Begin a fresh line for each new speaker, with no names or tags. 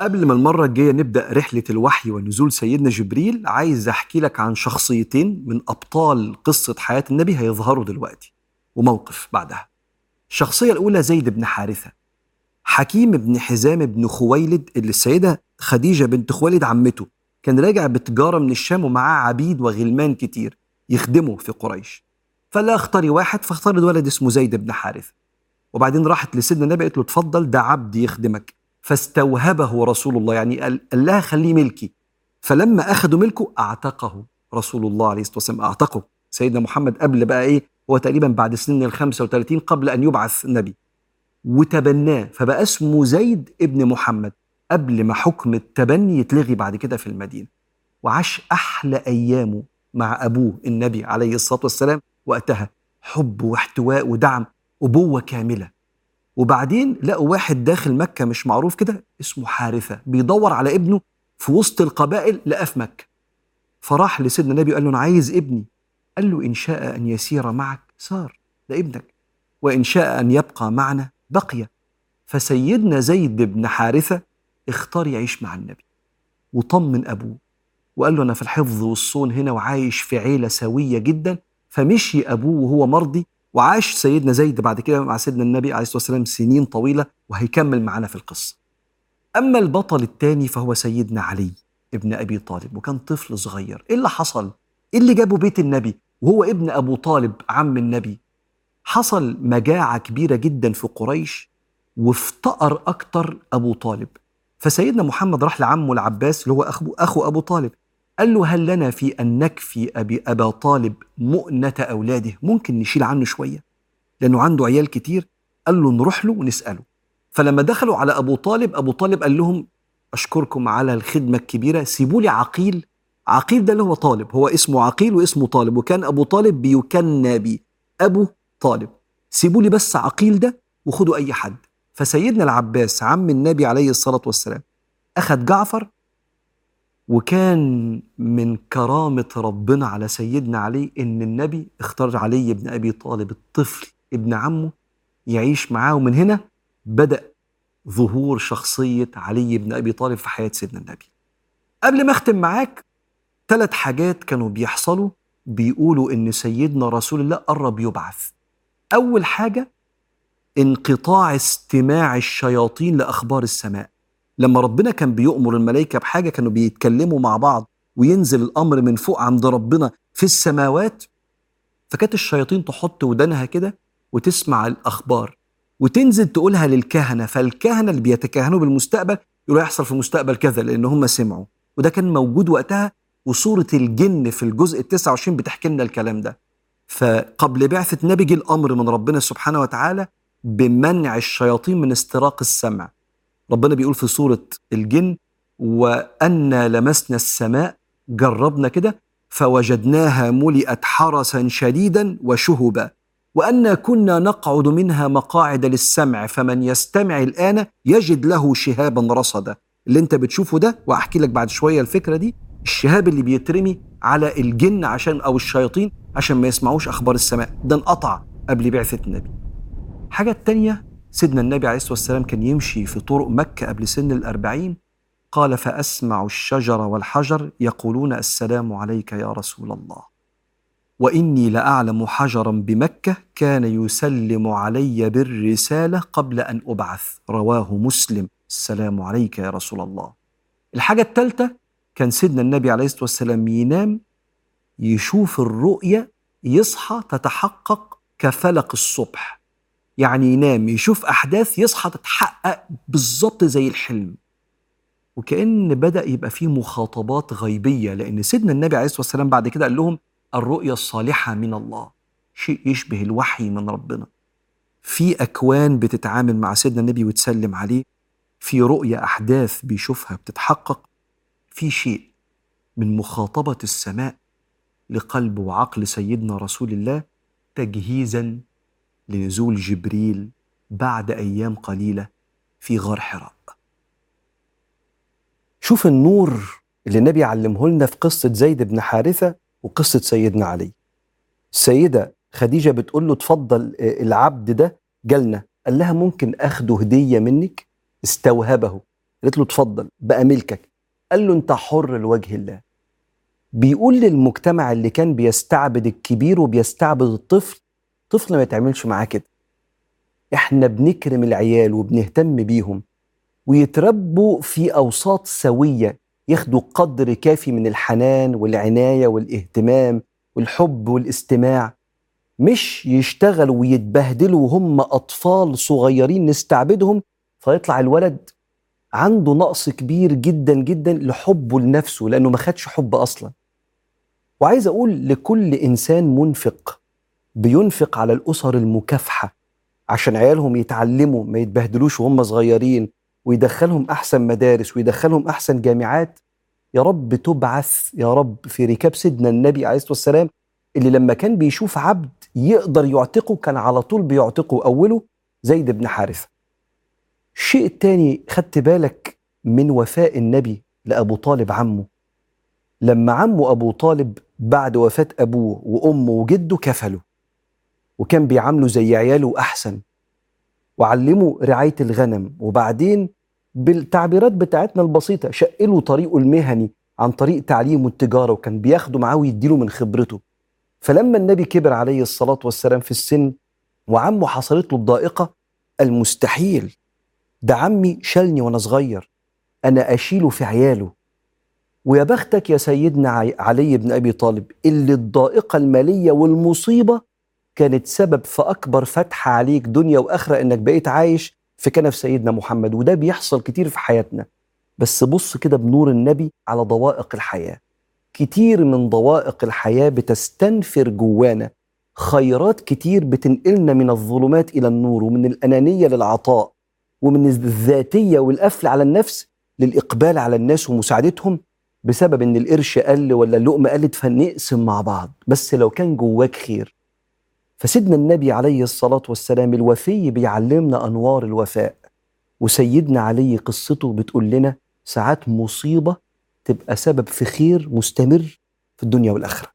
قبل ما المرة الجاية نبدأ رحلة الوحي ونزول سيدنا جبريل عايز أحكي لك عن شخصيتين من أبطال قصة حياة النبي هيظهروا دلوقتي وموقف بعدها. الشخصية الأولى زيد بن حارثة. حكيم بن حزام بن خويلد اللي السيدة خديجة بنت خويلد عمته كان راجع بتجارة من الشام ومعاه عبيد وغلمان كتير يخدموا في قريش. فلا اختاري واحد فاختار الولد اسمه زيد بن حارثة. وبعدين راحت لسيدنا النبي قالت له اتفضل ده عبد يخدمك. فاستوهبه رسول الله يعني قال لها خليه ملكي. فلما اخذوا ملكه أعتقه رسول الله عليه الصلاة والسلام أعتقه. سيدنا محمد قبل بقى إيه؟ هو تقريبا بعد سن ال 35 قبل أن يبعث نبي وتبناه فبقى اسمه زيد ابن محمد قبل ما حكم التبني يتلغي بعد كده في المدينة. وعاش أحلى ايامه مع أبوه النبي عليه الصلاة والسلام وقتها. حب واحتواء ودعم أبوة كاملة. وبعدين لقوا واحد داخل مكة مش معروف كده اسمه حارثة بيدور على ابنه في وسط القبائل لقاه في مكة. فراح لسيدنا النبي قال له أنا عايز ابني. قال له إن شاء أن يسير معك سار ده ابنك. وإن شاء أن يبقى معنا بقي. فسيدنا زيد بن حارثة اختار يعيش مع النبي وطمن أبوه وقال له أنا في الحفظ والصون هنا وعايش في عيلة سوية جدا فمشي أبوه وهو مرضي وعاش سيدنا زيد بعد كده مع سيدنا النبي عليه الصلاة والسلام سنين طويلة وهيكمل معانا في القصة. أما البطل الثاني فهو سيدنا علي ابن أبي طالب وكان طفل صغير، إيه اللي حصل؟ إيه اللي جابه بيت النبي وهو ابن أبو طالب عم النبي؟ حصل مجاعة كبيرة جدا في قريش وافتقر أكتر أبو طالب فسيدنا محمد راح لعمه العباس اللي هو اخو أخو أبو طالب قال له هل لنا في أن نكفي أبي أبا طالب مؤنة أولاده؟ ممكن نشيل عنه شوية لأنه عنده عيال كتير. قال له نروح له ونسأله. فلما دخلوا على أبو طالب أبو طالب قال لهم أشكركم على الخدمة الكبيرة سيبوا لي عقيل. عقيل ده اللي هو طالب هو اسمه عقيل واسمه طالب وكان أبو طالب بيكنى بي أبو طالب سيبوا لي بس عقيل ده وخدوا أي حد. فسيدنا العباس عم النبي عليه الصلاة والسلام أخذ جعفر وكان من كرامة ربنا على سيدنا علي إن النبي اختار علي بن أبي طالب الطفل ابن عمه يعيش معاه ومن هنا بدأ ظهور شخصية علي بن أبي طالب في حياة سيدنا النبي. قبل ما أختم معاك ثلاث حاجات كانوا بيحصلوا بيقولوا إن سيدنا رسول الله قرب يبعث. أول حاجة انقطاع استماع الشياطين لأخبار السماء. لما ربنا كان بيؤمر الملائكة بحاجة كانوا بيتكلموا مع بعض وينزل الأمر من فوق عند ربنا في السماوات فكانت الشياطين تحط ودانها كده وتسمع الأخبار وتنزل تقولها للكهنة فالكهنة اللي بيتكهنوا بالمستقبل يقولوا يحصل في المستقبل كذا لأن هم سمعوا. وده كان موجود وقتها وصورة الجن في الجزء ال 29 بتحكي لنا الكلام ده. فقبل بعثة نبي الأمر من ربنا سبحانه وتعالى بمنع الشياطين من استراق السمع. ربنا بيقول في سورة الجن وأنا لمسنا السماء جربنا كده فوجدناها ملئت حرسا شديدا وشهبا. وأنا كنا نقعد منها مقاعد للسمع فمن يستمع الآن يجد له شهابا رصدا. اللي انت بتشوفه ده وأحكي لك بعد شوية الفكرة دي الشهاب اللي بيترمي على الجن عشان أو الشياطين عشان ما يسمعوش أخبار السماء. ده انقطع قبل بعثة النبي. حاجة التانية سيدنا النبي عليه الصلاة والسلام كان يمشي في طرق مكة قبل سن الأربعين قال فأسمع الشجر والحجر يقولون السلام عليك يا رسول الله وإني لأعلم حجرا بمكة كان يسلم علي بالرسالة قبل أن أبعث رواه مسلم السلام عليك يا رسول الله الحاجة الثالثة كان سيدنا النبي عليه الصلاة والسلام ينام يشوف الرؤية يصحى تتحقق كفلق الصبح. يعني ينام يشوف أحداث يصحى تتحقق بالظبط زي الحلم. وكأن بدأ يبقى فيه مخاطبات غيبية لأن سيدنا النبي عليه الصلاة والسلام بعد كده قال لهم الرؤيا الصالحة من الله. شيء يشبه الوحي من ربنا. في أكوان بتتعامل مع سيدنا النبي وتسلم عليه في رؤيا أحداث بيشوفها بتتحقق في شيء من مخاطبة السماء لقلب وعقل سيدنا رسول الله تجهيزا لنزول جبريل بعد أيام قليلة في غار حراء. شوف النور اللي النبي علمه لنا في قصة زيد بن حارثة وقصة سيدنا علي. السيدة خديجة بتقول له اتفضل العبد ده جالنا قال لها ممكن أخده هدية منك استوهبه قالت له اتفضل بقى ملكك قال له انت حر لوجه الله بيقول للمجتمع اللي كان بيستعبد الكبير وبيستعبد الطفل طفل ما يتعملش معاه كده. إحنا بنكرم العيال وبنهتم بيهم ويتربوا في أوساط سوية ياخدوا قدر كافي من الحنان والعناية والاهتمام والحب والاستماع مش يشتغلوا ويتبهدلوا وهم أطفال صغيرين نستعبدهم فيطلع الولد عنده نقص كبير جدا جدا لحبه لنفسه لأنه ما خدش حب أصلا. وعايز أقول لكل إنسان منفق بينفق على الأسر المكافحة عشان عيالهم يتعلموا ما يتبهدلوش وهم صغيرين ويدخلهم أحسن مدارس ويدخلهم أحسن جامعات. يا رب تبعث يا رب في ركاب سيدنا النبي عليه الصلاة والسلام اللي لما كان بيشوف عبد يقدر يعتقه كان على طول بيعتقه أوله زيد بن حارثة. الشيء التاني خدت بالك من وفاء النبي لأبو طالب عمه؟ لما عمه أبو طالب بعد وفاة أبوه وأمه وجده كفلوا وكان بيعامله زي عياله أحسن. وعلمه رعاية الغنم. وبعدين بالتعبيرات بتاعتنا البسيطة شقله طريقه المهني عن طريق تعليمه التجارة وكان بياخده معاه ويديله من خبرته. فلما النبي كبر عليه الصلاة والسلام في السن وعمه حصلت له الضائقة المستحيل. ده عمي شالني وأنا صغير. أنا أشيله في عياله. ويا بختك يا سيدنا علي بن أبي طالب اللي الضائقة المالية والمصيبة كانت سبب في أكبر فتحه عليك دنيا وآخرة إنك بقيت عايش في كنف سيدنا محمد وده بيحصل كتير في حياتنا. بس بص كده بنور النبي على ضوائق الحياة. كتير من ضوائق الحياة بتستنفر جوانا. خيرات كتير بتنقلنا من الظلمات إلى النور ومن الأنانية للعطاء ومن الذاتية والقفل على النفس للإقبال على الناس ومساعدتهم بسبب إن القرش قل ولا اللقمة قلت فنقسم مع بعض. بس لو كان جواك خير فسيدنا النبي عليه الصلاة والسلام الوفي بيعلمنا أنوار الوفاء وسيدنا علي قصته بتقول لنا ساعات مصيبة تبقى سبب في خير مستمر في الدنيا والآخرة.